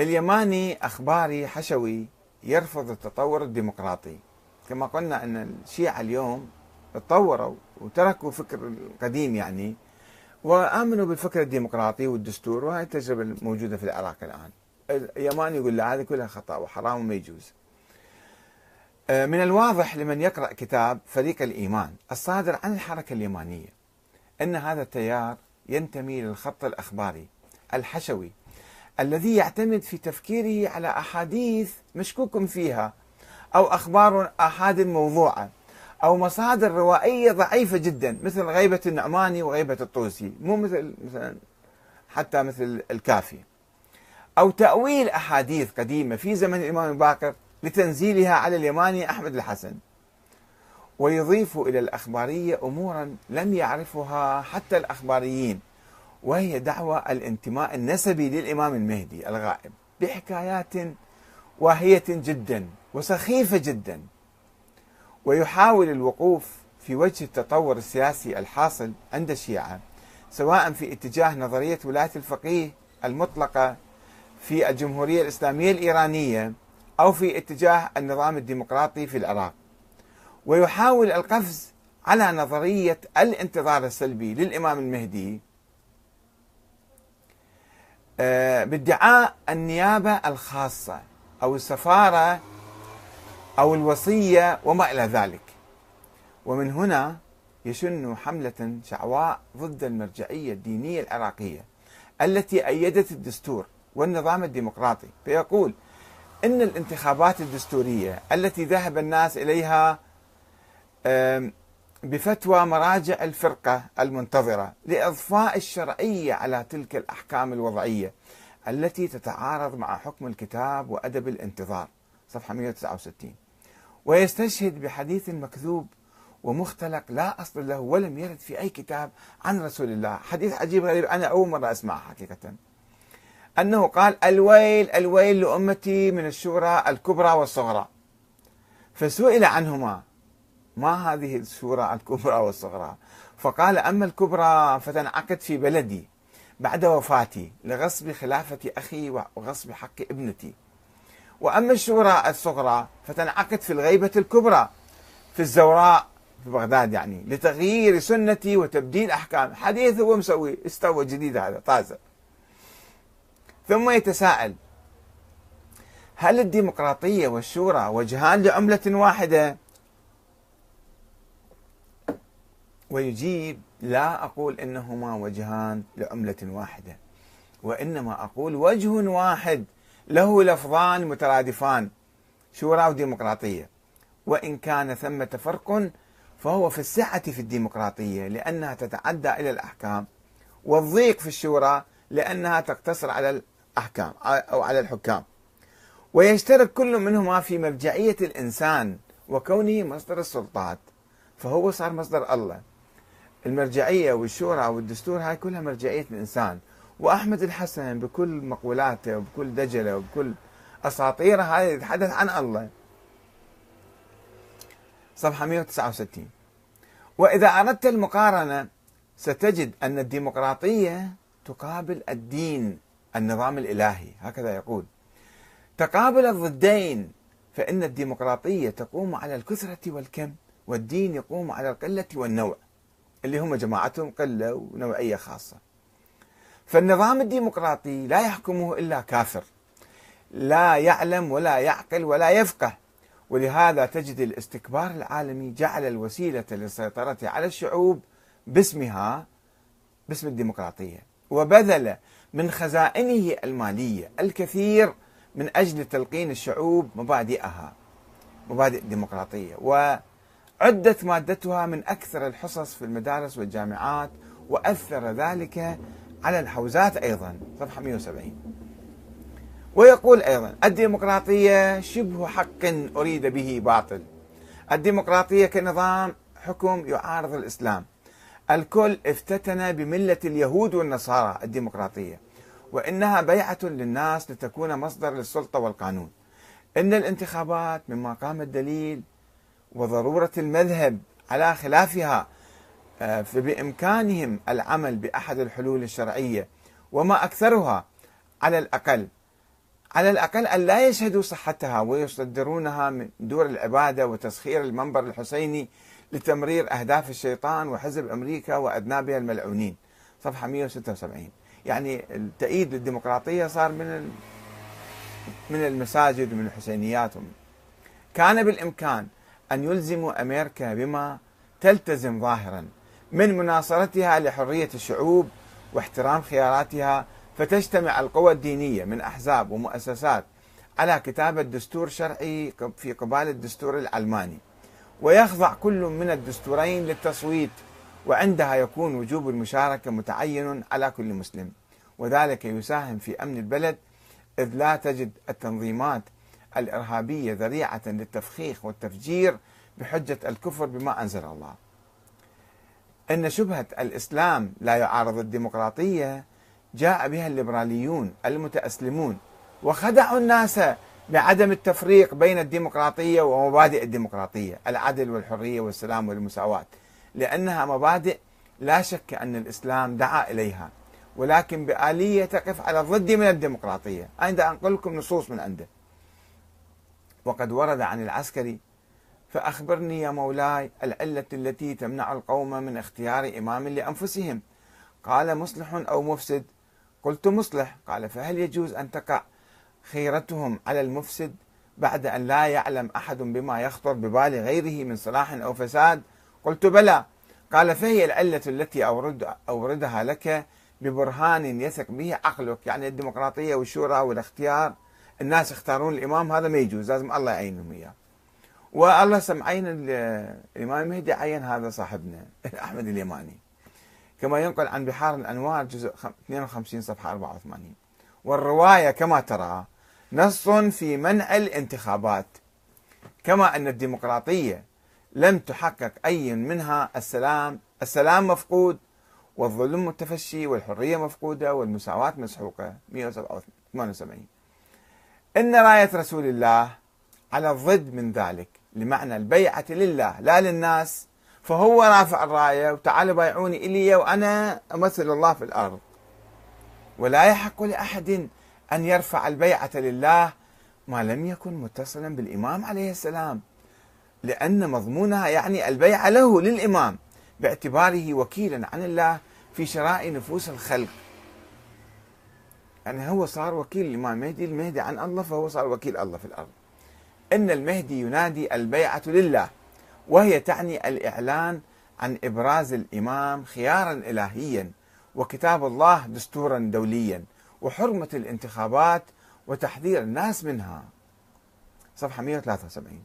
اليماني أخباري حشوي يرفض التطور الديمقراطي. كما قلنا أن الشيعة اليوم تطوروا وتركوا فكر القديم يعني وآمنوا بالفكر الديمقراطي والدستور وهي التجربة الموجودة في العراق الآن. اليماني يقول لا هذه كلها خطأ وحرام وما يجوز. آه، من الواضح لمن يقرأ كتاب فريق الإيمان الصادر عن الحركة اليمانية أن هذا التيار ينتمي للخط الأخباري الحشوي. الذي يعتمد في تفكيره على أحاديث مشكوك فيها أو أخبار أحاد موضوعة أو مصادر روائية ضعيفة جدا مثل غيبة النعماني وغيبة الطوسي. مو مثل مثلا حتى مثل الكافي. أو تأويل أحاديث قديمة في زمن الإمام الباقر لتنزيلها على اليماني أحمد الحسن. ويضيف إلى الأخبارية أمورا لم يعرفها حتى الأخباريين. وهي دعوى الانتماء النسبي للإمام المهدي الغائب بحكايات واهية جدا وسخيفة جدا ويحاول الوقوف في وجه التطور السياسي الحاصل عند الشيعة سواء في اتجاه نظرية ولاية الفقيه المطلقة في الجمهورية الإسلامية الإيرانية أو في اتجاه النظام الديمقراطي في العراق. ويحاول القفز على نظرية الانتظار السلبي للإمام المهدي بادعاء النيابة الخاصة أو السفارة أو الوصية وما إلى ذلك. ومن هنا يشن حملة شعواء ضد المرجعية الدينية العراقية التي أيدت الدستور والنظام الديمقراطي فيقول إن الانتخابات الدستورية التي ذهب الناس إليها بفتوى مراجع الفرقة المنتظرة لإضفاء الشرعية على تلك الأحكام الوضعية التي تتعارض مع حكم الكتاب وأدب الانتظار. صفحة 169 ويستشهد بحديث مكذوب ومختلق لا أصل له ولم يرد في أي كتاب عن رسول الله. حديث عجيب غريب أنا أول مرة أسمعه حقيقة. أنه قال الويل الويل لأمتي من الشورى الكبرى والصغرى. فسئل عنهما ما هذه الشورى الكبرى والصغرى. فقال أما الكبرى فتنعقد في بلدي بعد وفاتي لغصب خلافة أخي وغصب حق ابنتي. وأما الشورى الصغرى فتنعقد في الغيبة الكبرى في الزوراء في بغداد يعني لتغيير سنتي وتبديل أحكام. حديث هو مسوي استوى جديد هذا طازة. ثم يتساءل هل الديمقراطية والشورى وجهان لعملة واحدة؟ ويجيب لا أقول إنهما وجهان لعملة واحدة وإنما أقول وجه واحد له لفظان مترادفان شورى وديمقراطية. وإن كان ثمة فرق فهو في السعة في الديمقراطية لأنها تتعدى إلى الأحكام والضيق في الشورى لأنها تقتصر على الأحكام أو على الحكام. ويشترك كل منهما في مرجعية الإنسان وكونه مصدر السلطات فهو صار مصدر الله. المرجعية والشورى والدستور هاي كلها مرجعية الإنسان. وأحمد الحسن بكل مقولاته وبكل دجلة وبكل أساطيره هاي يتحدث عن الله. صفحة 169 وإذا أردت المقارنة ستجد أن الديمقراطية تقابل الدين النظام الإلهي. هكذا يقول. تقابل الضدين فإن الديمقراطية تقوم على الكثرة والكم والدين يقوم على القلة والنوع. اللي هم جماعتهم قلة ونوعية خاصة. فالنظام الديمقراطي لا يحكمه إلا كافر. لا يعلم ولا يعقل ولا يفقه. ولهذا تجد الاستكبار العالمي جعل الوسيلة للسيطرة على الشعوب باسمها باسم الديمقراطية. وبذل من خزائنه المالية الكثير من أجل تلقين الشعوب مبادئها مبادئ الديمقراطية وعدت مادتها من أكثر الحصص في المدارس والجامعات وأثر ذلك على الحوزات أيضا صفحة 170 ويقول أيضا الديمقراطية شبه حق أريد به باطل. الديمقراطية كنظام حكم يعارض الإسلام. الكل افتتن بملة اليهود والنصارى الديمقراطية وإنها بيعة للناس لتكون مصدر للسلطة والقانون. إن الانتخابات من مقام الدليل وضرورة المذهب على خلافها آه، فبإمكانهم العمل بأحد الحلول الشرعية وما أكثرها على الأقل. على الأقل أن لا يشهدوا صحتها ويصدرونها من دور العبادة وتسخير المنبر الحسيني لتمرير أهداف الشيطان وحزب أمريكا وأذنابها الملعونين. صفحة 176 يعني التأييد للديمقراطية صار من من المساجد ومن الحسينيات ومن كان بالإمكان. أن يلزموا أمريكا بما تلتزم ظاهرا من مناصرتها لحرية الشعوب واحترام خياراتها فتجتمع القوى الدينية من أحزاب ومؤسسات على كتابة دستور شرعي في قبال الدستور العلماني ويخضع كل من الدستورين للتصويت وعندها يكون وجوب المشاركة متعين على كل مسلم. وذلك يساهم في أمن البلد إذ لا تجد التنظيمات الإرهابية ذريعة للتفخيخ والتفجير بحجة الكفر بما أنزل الله. أن شبهة الإسلام لا يعارض الديمقراطية جاء بها الليبراليون المتأسلمون وخدعوا الناس بعدم التفريق بين الديمقراطية ومبادئ الديمقراطية العدل والحرية والسلام والمساواة لأنها مبادئ لا شك أن الإسلام دعا إليها ولكن بآلية تقف على الضد من الديمقراطية. أنا أنقل لكم نصوص من عنده. وقد ورد عن العسكري فأخبرني يا مولاي العلة التي تمنع القوم من اختيار إمام لأنفسهم. قال مصلح أو مفسد؟ قلت مصلح. قال فهل يجوز أن تقع خيرتهم على المفسد بعد أن لا يعلم أحد بما يخطر ببال غيره من صلاح أو فساد؟ قلت بلى. قال فهي العلة التي أورد أوردها لك ببرهان يثق به عقلك يعني الديمقراطية والشورى والاختيار. الناس يختارون الإمام هذا ما يجوز لازم الله يعينهم إياه. والله سمعين الإمام المهدي عين هذا صاحبنا أحمد اليماني. كما ينقل عن بحار الأنوار جزء 52 صفحة 84 والرواية كما ترى نص في منع الانتخابات. كما أن الديمقراطية لم تحقق أي منها السلام السلام مفقود والظلم متفشي والحرية مفقودة والمساواة مسحوقة. 178 إن راية رسول الله على الضد من ذلك لمعنى البيعة لله لا للناس. فهو رافع الراية وتعالوا بايعوني إلي وأنا أمثل الله في الأرض. ولا يحق لأحد أن يرفع البيعة لله ما لم يكن متصلا بالإمام عليه السلام لأن مضمونها يعني البيعة له للإمام باعتباره وكيلا عن الله في شراء نفوس الخلق. يعني هو صار وكيل الإمام المهدي المهدي عن الله فهو صار وكيل الله في الأرض. إن المهدي ينادي البيعة لله وهي تعني الإعلان عن إبراز الإمام خيارا إلهيا وكتاب الله دستورا دوليا وحرمة الانتخابات وتحذير الناس منها. صفحة 173